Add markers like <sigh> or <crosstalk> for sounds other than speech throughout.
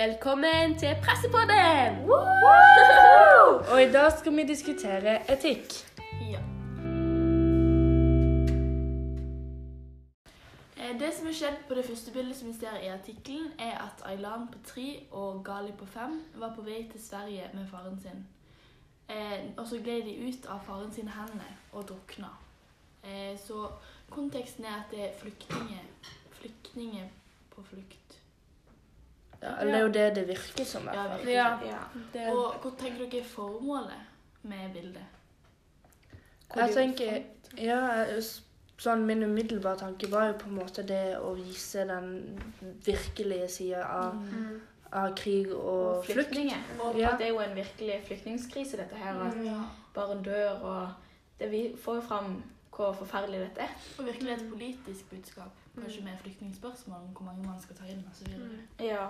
Velkommen til Pressepodden! Og i dag skal vi diskutere etikk. Ja. Eh, Det som er skjedd på det første bildet som vi ser i artikkelen, er at Aylan på tre og Gali på fem var på vei til Sverige med faren sin. Eh, og så gled de ut av faren sine hender og drukna. Eh, så konteksten er at det er flyktninger, flyktninger på flukt. Ja, eller det er jo det det virker som. i Ja, hvert fall. Ja. Ja. Det, Og hva tenker dere er formålet med bildet? Jeg tenker, ja, sånn Min umiddelbare tanke var jo på en måte det å vise den virkelige sida av, Mm. av krig og, Og flukt. Og Ja. at det er jo en virkelig flyktningkrise, dette her. At Ja. barn dør, og det vi får jo fram hvor forferdelig dette er. Og virkelig et politisk budskap. Kanskje med flyktningspørsmål om hvor mange man skal ta inn osv. Ja.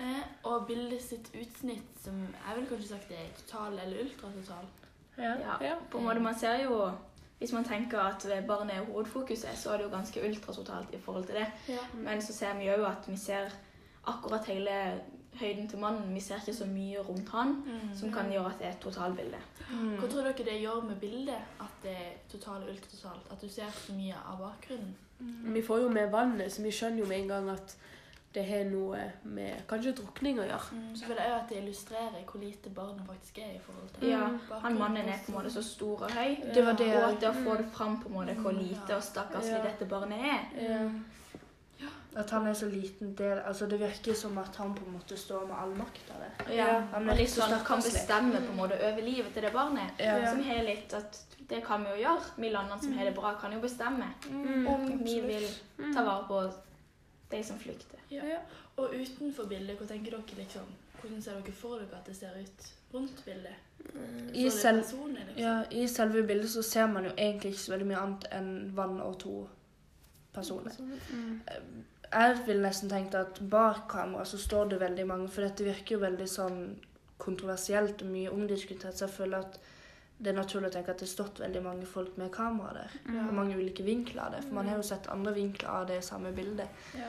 Eh, og bildet sitt utsnitt, som jeg ville kanskje sagt er total eller ultratotal. Ja. ja. Ja. På en måte, man ser jo Hvis man tenker at barnet er hovedfokuset, så er det jo ganske ultratotalt i forhold til det. Men så ser vi jo at vi ser akkurat hele høyden til mannen. Vi ser ikke så mye rundt han som kan gjøre at det er et totalbilde. Mm. Hva tror dere det gjør med bildet at det er total og ultratotalt? At du ser så mye av bakgrunnen? vi får jo med vannet, så vi skjønner jo med en gang at det har noe med kanskje drukning å gjøre. Så føler jeg at det illustrerer hvor lite barnet faktisk er i forhold til Ja. Han mannen er på en måte så stor og høy. Det var det Og at det å få det fram på en måte hvor lite og stakkarslig Ja. dette barnet er. Ja. At han er så liten del Altså Det virker som at han på en måte står med all makt av det. Ja, han og er litt sånn kan bestemme på en måte over livet til det barnet. Ja. Som har litt at det kan vi jo gjøre. Vi landene som har det bra, kan jo bestemme Mm. om vi vil ta vare på de som flykter. Ja. Og utenfor bildet, hvor tenker dere liksom? Hvordan ser dere for dere at det ser ut rundt bildet? I, det er selv, personen, liksom? ja, I selve bildet så ser man jo egentlig ikke så veldig mye annet enn vann og to personer. Jeg vil nesten tenke at bak kamera så står det veldig mange, for dette virker jo veldig sånn kontroversielt og mye omdiskutert, så jeg føler at det er naturlig å tenke at det har stått veldig mange folk med kamera der. Og mange ulike vinkler av det, for man har jo sett andre vinkler av det samme bildet. Ja.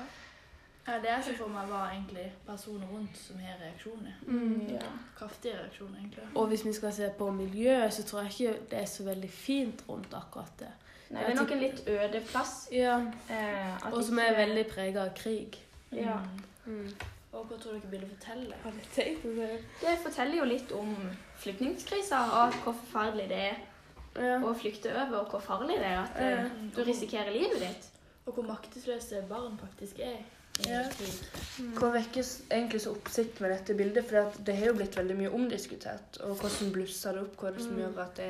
ja, det jeg så for meg, var egentlig personer rundt som har reaksjoner. Ja. Kraftige reaksjoner, egentlig. Og hvis vi skal se på miljøet, så tror jeg ikke det er så veldig fint rundt akkurat det. Nei, det er nok en litt øde plass. Ja. Eh, Og som er veldig prega av krig. Ja. Mm. Og hva tror dere bildet forteller? Det forteller jo litt om flyktningkrisa og hvor forferdelig det er Ja. å flykte over, og hvor farlig det er at ja. du risikerer livet ditt. Og hvor maktesløse barn faktisk er Ja. krig. Hva vekkes egentlig så oppsikt med dette bildet? For det har jo blitt veldig mye omdiskutert. Og hvordan blusser det opp? Hva er det som gjør at det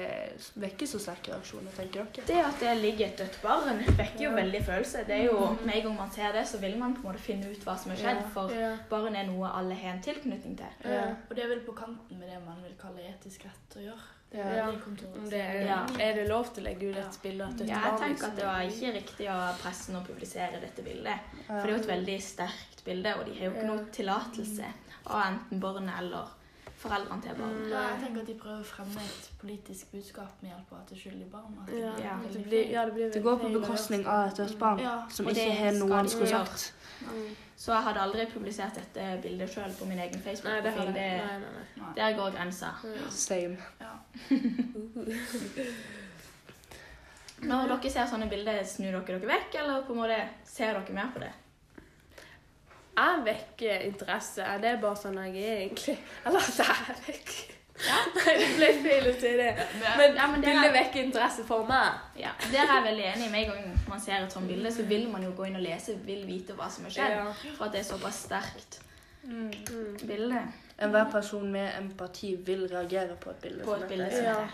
vekker så sterke reaksjoner, tenker dere? Det at det ligger et dødt barn, vekker jo veldig følelse. Det er jo, Med en gang man ser det, så vil man på en måte finne ut hva som har skjedd. For Ja. barn er noe alle har en tilknytning til. Ja. Og det er vel på kanten med det man vil kalle etisk rett å gjøre. Ja. det er, Ja. er det lov til å legge ut et bilde av et dødt Ja, jeg tenker liksom? at det var ikke riktig av pressen å publisere dette bildet. For det er jo et veldig sterkt bilde, og de har jo ikke noe tillatelse av enten barnet eller foreldrene til barn. Ja, jeg tenker at de prøver å fremme et politisk budskap med hjelp av at det er skyldig barn. At det Ja, blir det blir, ja, det blir Det går på bekostning av et dødt barn Ja, som ikke har noe de skulle sagt. Mm. Så jeg hadde aldri publisert dette bildet sjøl på min egen Nei, det har Facebook-profil. Det, Nei, nei, nei. der går grensa. Same. Ja. <laughs> Når dere ser sånne bilder, snur dere dere vekk, eller på en måte ser dere mer på det? Jeg vekker interesse. Det er bare sånn jeg er, egentlig. Eller at jeg vekker Nei, det ble feil å si det. Men, Ja, men det er- vekker interesse for meg. Ja, Der er jeg veldig enig. Med en gang man ser et sånt bilde, så vil man jo gå inn og lese, vil vite hva som har skjedd. Ja. For at det er såpass sterkt bilde Enhver person med empati vil reagere på et bilde. på som et bilde som Ja.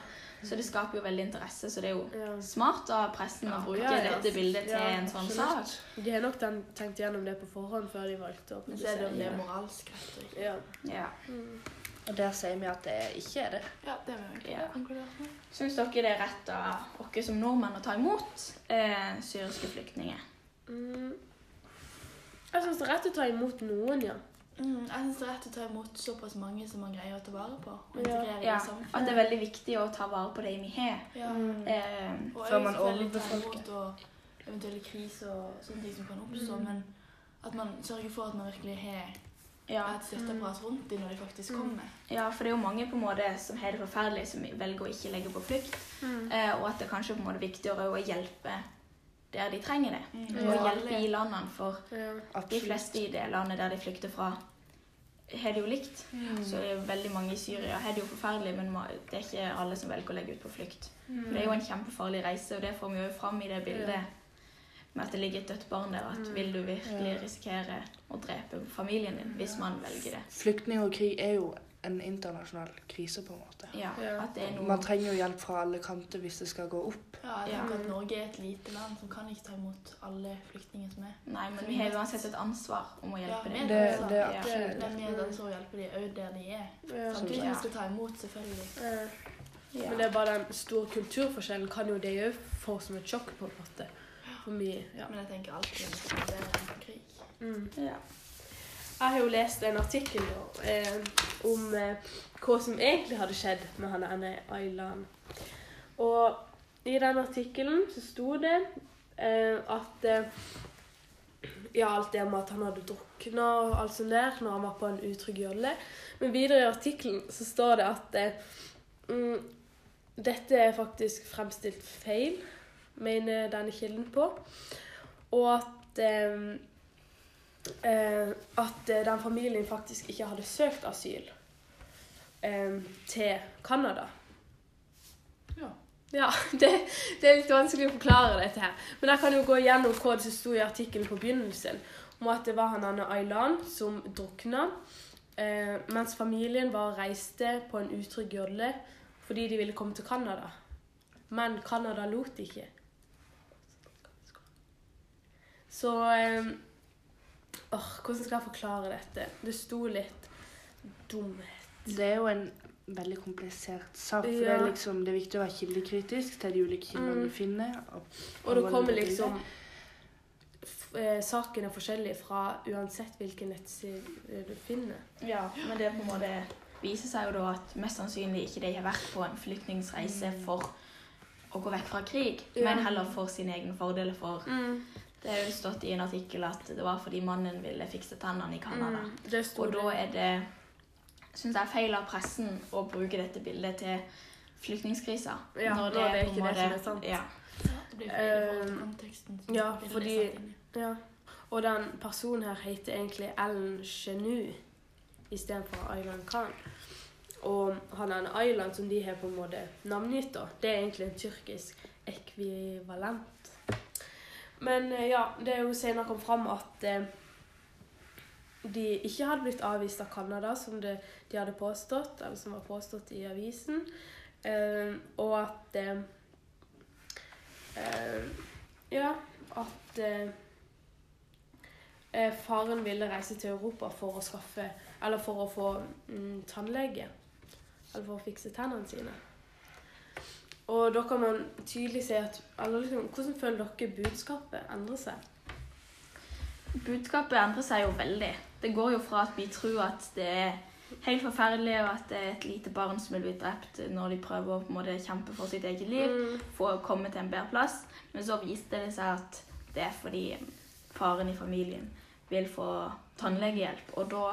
Så det skaper jo veldig interesse. Så det er jo Ja. smart av pressen å bruke Ja, ja. dette bildet til Ja, en sånn sak. De har nok den, tenkt gjennom det på forhånd før de valgte å Men så er det om det er moralsk rett og. Ja. Mm. Og der sier vi at det ikke er det. Ja, det er vi Ja. med. Syns dere det er rett av oss som nordmenn å ta imot eh, syriske flyktninger? Mm. Jeg syns det er rett å ta imot noen, ja. Mm, jeg syns det er rett å ta imot såpass mange som man greier å ta vare på. Og Ja. integrere Ja, i At det er veldig viktig å ta vare på det vi har. Ja. Eh, Og Før man overbefolker. og eventuelle kriser og sånne ting som kan oppstå. Men at man sørger for at man virkelig har Ja. et støtteapparat rundt dem når de faktisk kommer. ja, for det er jo mange på en måte som har det forferdelig, som velger å ikke legge på flukt. Mm. Eh, og at det kanskje på en måte er viktigere å hjelpe der de trenger det. Mm. Og hjelpe i landene, for Ja. de fleste i det landet der de flykter fra, har det jo likt. Mm. Så det er jo veldig mange i Syria har det jo forferdelig, men det er ikke alle som velger å legge ut på flukt. Mm. For det er jo en kjempefarlig reise, og det får vi jo fram i det bildet med at det ligger et dødt barn der. At Mm. vil du virkelig risikere å drepe familien din hvis man velger det? Flyktning og krig er jo en internasjonal krise, på en måte. Ja, det er noe Man trenger jo hjelp fra alle kanter hvis det skal gå opp. Ja, jeg Ja. at Norge er et lite land som kan ikke ta imot alle flyktninger som er. Nei, men vi har uansett et ansvar om å hjelpe Ja, dem. Det, Det, det Ja. det, Men vi den som hjelper dem òg der de er. Ja. Samtidig som vi skal ta imot, selvfølgelig. Men det er bare den store kulturforskjellen kan jo det òg få som et sjokk, på en måte. For mye. Ja. Men jeg tenker alltid at det er en krig. Mm. Ja. Jeg har jo lest en artikkel eh, om eh, hva som egentlig hadde skjedd med han ene Aylan. Og i den artikkelen så sto det eh, at eh, Ja, alt det med at han hadde drukna og alt sånt der når han var på en utrygg jolle. Men videre i artikkelen så står det at eh, mm, dette er faktisk fremstilt feil, mener denne kilden på. Og at eh, at eh, den familien faktisk ikke hadde søkt asyl eh, til Canada. Ja. Ja, <laughs> det, det er litt vanskelig å forklare dette her. Men jeg kan jo gå gjennom hva det sto i artikkelen på begynnelsen. Om at det var han Anne Aylan som drukna, eh, mens familien var reiste på en utrygg jolle fordi de ville komme til Canada. Men Canada lot ikke. Så eh, åh, Hvordan skal jeg forklare dette? Det sto litt dumhet. Det er jo en veldig komplisert sak. For det, er liksom, det er viktig å være kildekritisk til de ulike kildene Mm. du finner. Og, Og det kommer liksom eh, Saken er forskjellig fra uansett hvilken nettside du finner. ja, men det på en måte viser seg jo da at mest sannsynlig ikke de har vært på en flyktningsreise for å gå vekk fra krig, Ja. men heller for sin egen fordel. For det er jo stått i en artikkel at det var fordi mannen ville fikse tennene i Canada. Mm, Og da er det syns jeg feil av pressen å bruke dette bildet til flyktningkrisa. Ja, når det er ikke det som er sant. Ja. Det blir feil i forhold til Eh, konteksten. ja, fordi-. Ja. Og den personen her heter egentlig Ellen Genu istedenfor Aylan Khan. Og han er en Aylan som de har på en måte navngitt, da. Det er egentlig en tyrkisk ekvivalent. Men eh, ja, det er jo senere kommet fram at eh, de ikke hadde blitt avvist av Canada, som det, de hadde påstått, eller som var påstått i avisen. Eh, og at eh, eh, Ja, at eh, faren ville reise til Europa for å skaffe Eller for å få mm, tannlege. Eller for å fikse tennene sine. Og da kan man tydelig se at eller liksom, Hvordan føler dere budskapet endrer seg? Budskapet endrer seg jo veldig. Det går jo fra at vi tror at det er helt forferdelig, og at det er et lite barn som vil bli drept når de prøver å på en måte kjempe for sitt eget liv, Mm. for å komme til en bedre plass. Men så viste det seg at det er fordi faren i familien vil få tannlegehjelp, og da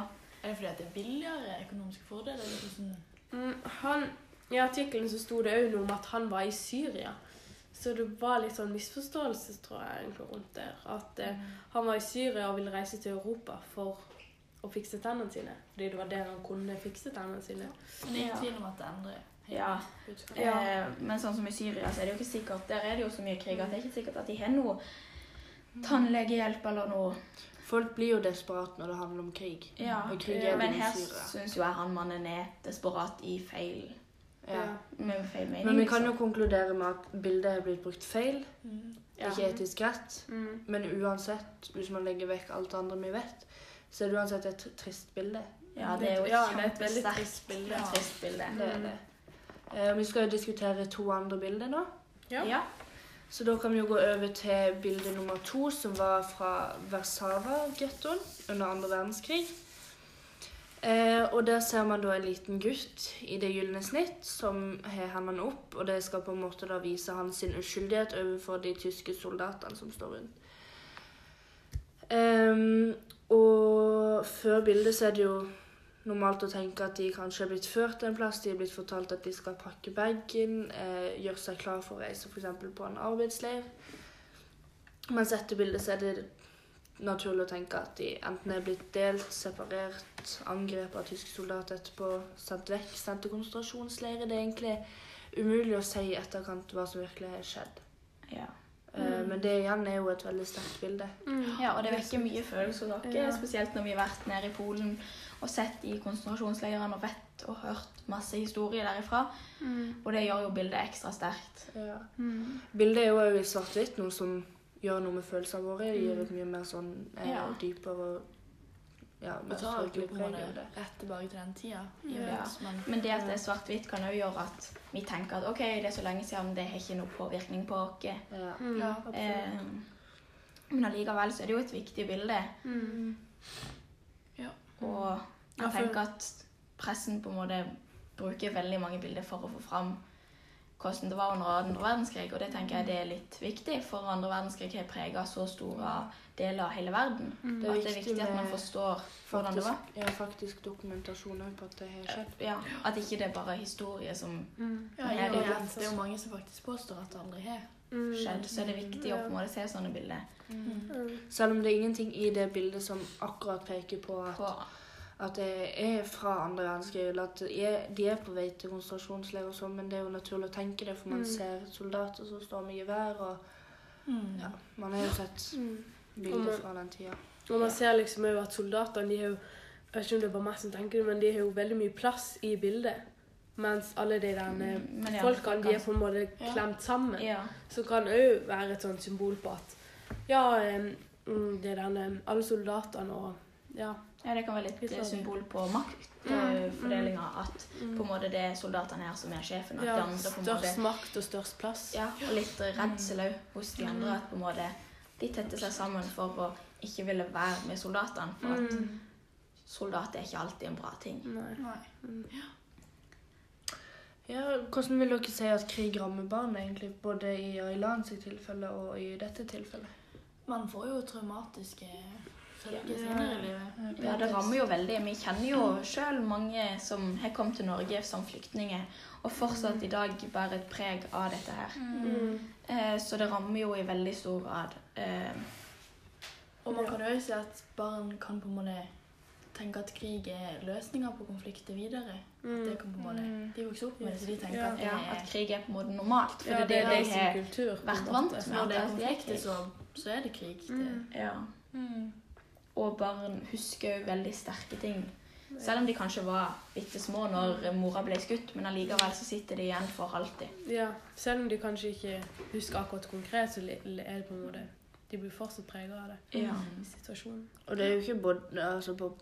Er det fordi at det er billigere økonomiske fordeler? Eller hvordan? Mm, han, I artikkelen så sto det òg noe om at han var i Syria. Så det var litt sånn misforståelse, tror jeg, egentlig rundt der. At eh, han var i Syria og ville reise til Europa for å fikse tennene sine. Fordi det var der han kunne fikse tennene sine. Men det er ingen tvil om at det endrer Ja. Ja. Eh, men sånn som i Syria, så er det jo ikke sikkert Der er det jo så mye krig at det er ikke sikkert at de har noe tannlegehjelp eller noe. Folk blir jo desperate når det handler om krig. Ja, Og krig Ja, er Men her syns jo jeg han mannen er desperat i feil Ja. med feil mening. Men vi kan jo liksom. konkludere med at bildet er blitt brukt feil. Mm. Ja. Ikke etisk rett. Mm. Men uansett, hvis man legger vekk alt det andre vi vet, så er det uansett et trist bilde. Ja, det er jo Ja, det er et veldig trist bilde. trist bilde. Det er det. Eh, vi skal jo diskutere to andre bilder nå. Ja. Ja. Så da kan vi jo gå over til bilde nummer to, som var fra Warszawa-gettoen under andre verdenskrig. Eh, og der ser man da en liten gutt i det gylne snitt som har hendene opp, og det skal på en måte da vise hans uskyldighet overfor de tyske soldatene som står rundt. Um, og før bildet så er det jo normalt å tenke at de kanskje er blitt ført en plass, de er blitt fortalt at de skal pakke bagen, eh, gjøre seg klar for å reise f.eks. på en arbeidsleir. Mens etter bildet så er det naturlig å tenke at de enten er blitt delt, separert, angrepet av tyske soldater etterpå, sendt vekk, sendt til konsentrasjonsleirer. Det er egentlig umulig å si i etterkant hva som virkelig har skjedd. Ja. Mm. Men det igjen er jo et veldig sterkt bilde. ja, og det vekker mye følelser hos dere, Ja. spesielt når vi har vært nede i Polen og sett i konsentrasjonsleirene og vet og hørt masse historier derifra. Og det gjør jo bildet ekstra sterkt. Ja. Mm. Bildet er jo òg i svart-hvitt, noe som gjør noe med følelsene våre. Det gir et mye mer sånn eh, Ja. dypere ja, Og tar sørgelig på det. rett tilbake til den tida. Ja. Ja. Men, Men det at det er svart-hvitt, kan òg gjøre at vi tenker at OK, det er så lenge siden, det har ikke noe påvirkning på oss. Ja. Mm. ja. Eh, men allikevel så er det jo et viktig bilde. Mm. Og Ja, jeg for- tenker at pressen på en måte bruker veldig mange bilder for å få fram hvordan det var under andre verdenskrig. Og det tenker jeg det er litt viktig, for andre verdenskrig har prega så store deler av hele verden. Mm. Det er at det er viktig at man forstår forstår hvordan det var. ja, faktisk dokumentasjon på at det har skjedd. Ja, At ikke det er bare historie som Mm. Ja, er det, Ja, det er jo mange som faktisk påstår at det aldri har. skjedd. Så er det viktig å på en måte se sånne bilder. Mm. Selv om det er ingenting i det bildet som akkurat peker på at, På, at det er fra andre verdenskrig, at er, de er på vei til konsentrasjonsleir og sånn, men det er jo naturlig å tenke det, for man Mm. ser soldater som står med gevær, og Mm. ja, man har jo sett Mm. Bilder fra den tida. Og man ser liksom òg at soldatene de har jo Jeg vet ikke om det er bare meg som tenker det, men de har jo veldig mye plass i bildet. Mens alle de der mm, ja, folkene de er på en måte klemt sammen. ja. Som kan òg være et sånt symbol på at ja, mm, det er denne Alle soldatene og ja. Ja, det kan være litt sånn. symbol på Mm. maktfordelinga. At på en måte det er soldatene her som er sjefen. At de andre på en måte størst makt og størst plass. Ja, og litt redsel òg hos de andre. At på en måte de tetter seg sammen for å ikke ville være med soldatene. For at Mm. soldater er ikke alltid en bra ting. Nei. Nei. Ja, hvordan vil dere si at krig rammer barn, egentlig, både i Aylan sitt tilfelle og i dette tilfellet? Man får jo traumatiske Ja. senere i livet. Ja, det rammer jo veldig. Vi kjenner jo sjøl mange som har kommet til Norge som flyktninger, og fortsatt i dag bærer et preg av dette her. Mm. Eh, Så det rammer jo i veldig stor grad. Eh, Og man kan jo si at barn kan på en måte tenke at krig er løsninga på konflikter videre. Mm. Det kan på en måte, De vokser opp med det, så de tenker Ja. at det Ja, er at krig er på en måte normalt. For Ja, det er det de har vært vant med. Når det er at er konflikter, så, så er det krig. Det, Mm. Ja. Og barn husker jo veldig sterke ting. Selv om de kanskje var bitte små når mora ble skutt, men allikevel så sitter de igjen for alltid. Ja, selv om de kanskje ikke husker akkurat konkret, så er det på en måte De blir fortsatt preget av det. Ja. i situasjonen. Og det er jo ikke både, altså, på-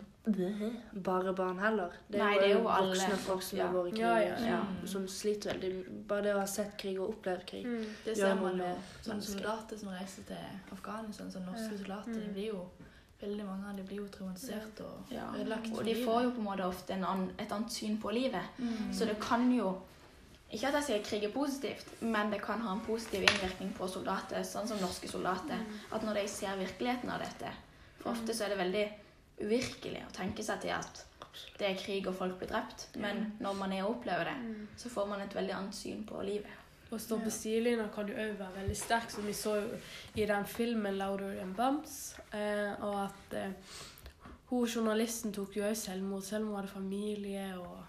bare barn heller. Det er Nei, det er jo voksne alle folk som ja. har vært i krig, Ja, ja, som- ja. som sliter veldig. Bare det å ha sett krig og opplevd krig. Mm. det ser man jo. Sånne soldater som reiser til Afghanistan, sånne norske Ja. soldater, Mm. de blir jo veldig mange av dem blir jo traumatisert og Ja. ødelagt. Og de får jo på en måte ofte en annen, et annet syn på livet. Mm. Så det kan jo Ikke at jeg sier krig er positivt, men det kan ha en positiv innvirkning på soldater, sånn som norske soldater. At når de ser virkeligheten av dette For ofte så er det veldig uvirkelig å tenke seg til at det er krig og folk blir drept. Men når man er og opplever det, Mm. så får man et veldig annet syn på livet. Å stå på sidelinja kan jo òg være veldig sterk, som vi så jo i den filmen 'Louder Than Bumps'. Eh, og at eh, hun journalisten tok jo òg selvmord, selv om hun hadde familie og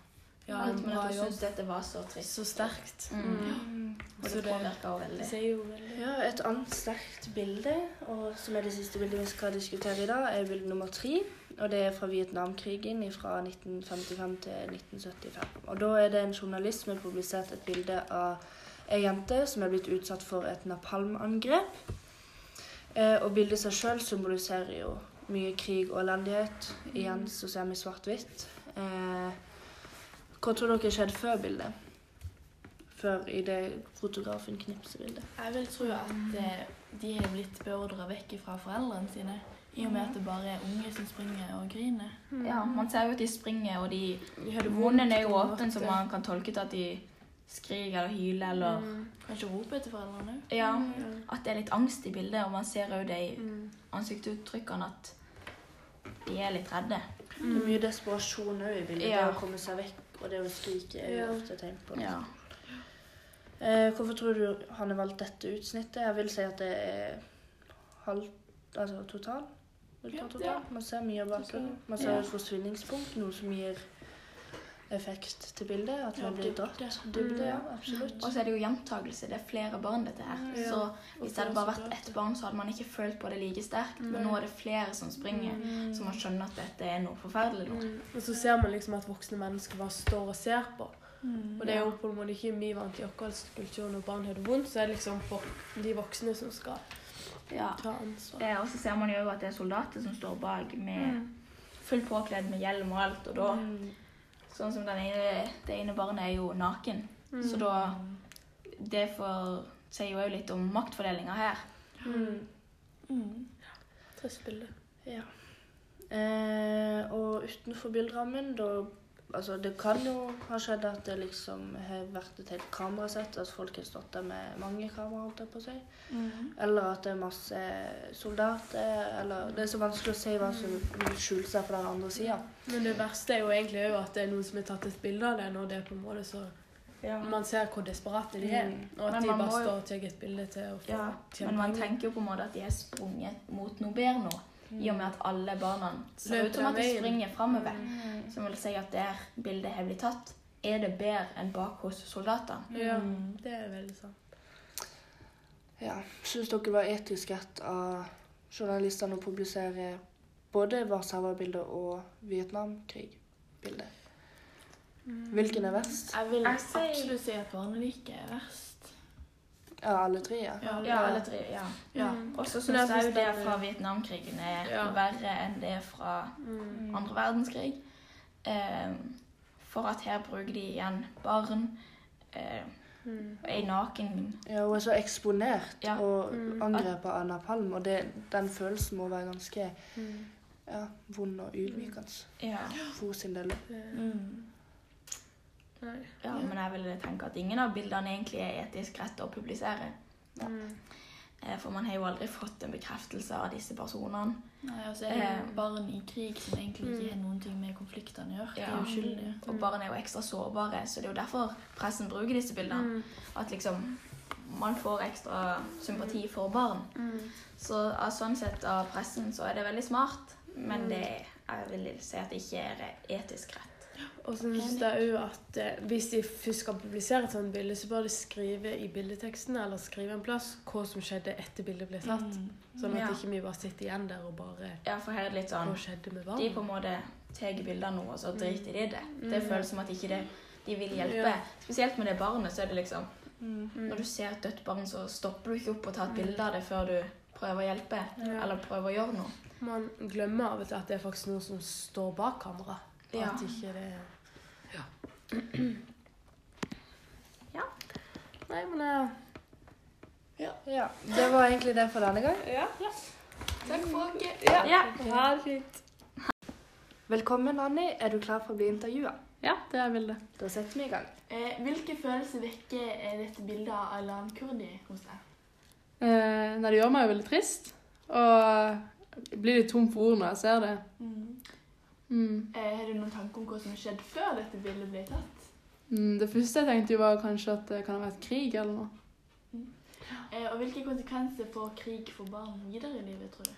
ja, en bra jobb. syntes dette var så trist. Så sterkt. Mm. Mm. Og det det- påvirka henne veldig. Det jo veldig Ja, Et annet sterkt bilde, og som er det siste bildet vi skal diskutere i dag, er bilde nummer tre. Og det er fra Vietnamkrigen fra 1955 til 1975. Og Da er det en journalist som har publisert et bilde av ei jente som er blitt utsatt for et napalmangrep. Eh, og bildet seg sjøl symboliserer jo mye krig og elendighet. Igjen så ser vi svart-hvitt. Eh, hva tror dere skjedde før bildet? Før i det fotografen knipser bildet? Jeg vil tro at eh, de har blitt beordra vekk fra foreldrene sine. I og med at det bare er unge som springer og griner. Ja, Man ser jo at de springer, og de Munnen er jo åpen, så man kan tolke til at de skriker eller hyle eller Mm. Kanskje rope etter foreldrene òg. Ja, mm. at det er litt angst i bildet, og man ser òg det i Mm. ansiktsuttrykkene at de er litt redde. Det er mye desperasjon òg i bildet. Ja. Det å komme seg vekk og det å skrike er jo ofte tegn på det. Ja. Eh, hvorfor tror du han har valgt dette utsnittet? Jeg vil si at det er halv, altså total. Ultra Ja, total. ja. Man ser mye av bakgrunnen. Man ser Ja. et forsvinningspunkt, noe som gir effekt til bildet. At Ja, man blir dratt. Dybde, ja, Mm. absolutt. Og så er det jo gjentagelse. Det er flere barn, dette her. Ja. Så hvis det hadde bare vært ett barn, så hadde man ikke følt på det like sterkt. Men nå er det flere som springer, så man skjønner at dette er noe forferdelig. nå. Mm. Og så ser man liksom at voksne mennesker bare står og ser på. Og det er jo på en måte ikke mye vant i vår kultur når barn har det vondt, så er det liksom for de voksne som skal Ja. ta ansvar. Eh, og så ser man jo at det er soldater som står bak med fullt påkledd med hjelm og alt. Og da, Mm. Sånn som den ene, det ene barnet er jo naken. Så da Det får, sier jo òg litt om maktfordelinga her. Mm. Mm. Trist bilde. Ja. Eh, og utenfor bilderammen, da Altså, det kan jo ha skjedd at det liksom har vært et helt kamerasett, at folk har stått der med mange kameraer, holdt jeg på å si. Mm. Eller at det er masse soldater, eller Det er så vanskelig å si hva som skjuler seg på den andre sida. Men det verste er jo egentlig òg at det er noen som har tatt et bilde av det, når det er på en måte så Man ser hvor desperate de er, Mm. og at de bare står og tar et bilde til å få Ja, tjene men man tenker jo på en måte at de har sprunget mot noe bedre nå. I og med at alle barna ser ut som at de springer framover. Som vil si at der bildet har blitt tatt, er det bedre enn bak hos soldatene. Ja, Mm. det er veldig sant. Ja. Syns dere det var etisk rett av journalistene å publisere både Warszawa-bildet og Vietnamkrig-bildet? Hvilken er verst? Jeg vil absolutt si at barneliket er verst. Ja, alle tre, ja. Ja, alle tre. ja. Ja. Og så syns jeg jo det fra Vietnamkrigen er Ja. verre enn det fra Mm. andre verdenskrig. Eh, for at her bruker de igjen barn. Eh, Mm. er naken. Ja, Hun er så eksponert Ja. og Mm. angrepet av napalm, og det, den følelsen må være ganske Mm. ja, vond og ydmykende Ja. for sin del. Mm. Nei. ja, men jeg vil tenke at ingen av bildene egentlig er etisk rett å publisere. Mm. Eh, For man har jo aldri fått en bekreftelse av disse personene. Nei, altså er det Eh. barn i krig som egentlig ikke har noen ting med konfliktene å gjøre. De er Ja. uskyldige. Og barn er jo ekstra sårbare, så det er jo derfor pressen bruker disse bildene. Mm. At liksom man får ekstra sympati for barn. Mm. Så av sånn sett av pressen så er det veldig smart, men det jeg vil si at det ikke er etisk rett. Og så syns jeg jo at eh, hvis de først skal publisere et sånt bilde, så bør de skrive i bildeteksten eller skrive en plass hva som skjedde etter bildet ble tatt. Mm. Sånn at Ja. ikke vi bare sitter igjen der og bare Ja, for her er det litt sånn De på en måte tar bilder nå, og så driter de i det. Det Mm. føles som at ikke det, de vil hjelpe. Ja. Spesielt med det barnet, så er det liksom Mm. Når du ser et dødt barn, så stopper du ikke opp og tar et bilde av det før du prøver å hjelpe, Ja. eller prøver å gjøre noe. Man glemmer av og til at det er faktisk noen som står bak kamera. Ja. At ikke det Ja. Ja. Nei, men eh, Ja, det var egentlig det for denne gang. Ja. Takk for dere. Ja. Ja. Ha det fint. Velkommen, Anni. Er du klar for å bli intervjua? Ja, det er Vilde. Da setter vi i gang. Eh, hvilke følelser vekker eh, dette bildet av Alan Kurdi hos deg? Eh, nei, det gjør meg jo veldig trist. Og jeg blir litt tom for ord når jeg ser det. Mm. Eh, har du noen tanke om hva som har skjedd før dette bildet ble tatt? Mm, det første jeg tenkte var kanskje at det kan ha vært krig eller noe. Eh, og hvilke konsekvenser får krig for barn videre i livet, tror du?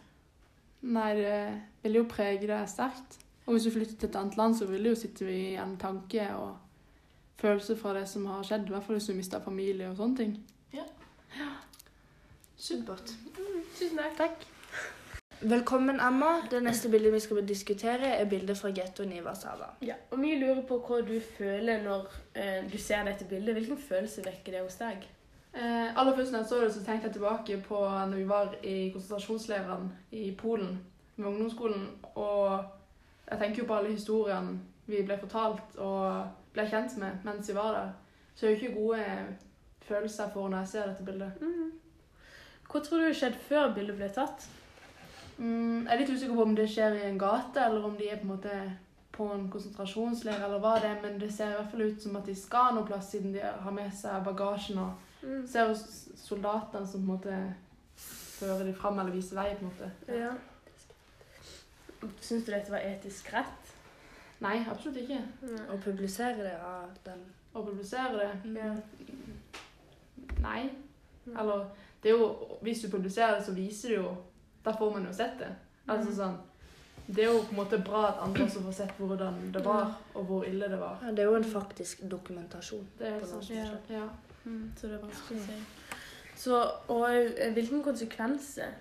Nei, det vil jo prege deg sterkt. Og hvis du flytter til et annet land, så vil det jo sitte igjen tanke og følelse fra det som har skjedd. I hvert fall hvis du mister familie og sånne ting. Ja. Supert. Tusen takk. takk. Velkommen, Emma. Det neste bildet vi skal diskutere, er bildet fra gettoen i Warszawa. Ja, og vi lurer på hva du føler når eh, du ser dette bildet. Hvilken følelse vekker det hos deg? Eh, aller først når jeg så det, så tenkte jeg tilbake på når vi var i konsentrasjonsleirene i Polen med ungdomsskolen. Og jeg tenker jo på alle historiene vi ble fortalt og ble kjent med mens vi var der. Så det er jo ikke gode følelser jeg får når jeg ser dette bildet. Hva tror du skjedde før bildet ble tatt? Mm, jeg er litt usikker på om det skjer i en gate, eller om de er på en måte på en konsentrasjonsleir eller hva det er, men det ser i hvert fall ut som at de skal noe plass siden de har med seg bagasjen. og Mm. ser jo soldatene som på en måte fører de fram eller viser vei. på en måte. Ja. Syns du dette var etisk rett? Nei, absolutt ikke. Å publisere det av den Å publisere det Ja. Nei. Eller det er jo, Hvis du publiserer det, så viser du jo Da får man jo sett det. Altså sånn Det er jo på en måte bra at andre også får sett hvordan det var, og hvor ille det var. ja, Det er jo en faktisk dokumentasjon. Det er sant. Ja. Ja. Mm, så det er vanskelig å si. Så, og hvilken konsekvenser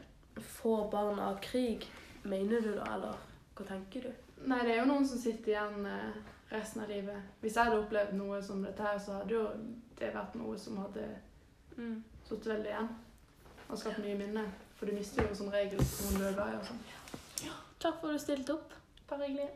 får barn av krig, mener du da, eller hva tenker du? Nei, det er jo noen som sitter igjen eh, resten av livet. Hvis jeg hadde opplevd noe som dette her, så hadde jo det vært noe som hadde sittet veldig igjen. Og skapt mye minne. For du mister jo som regel noen er glad og sånn. Takk for at du stilte opp. Bare hyggelig.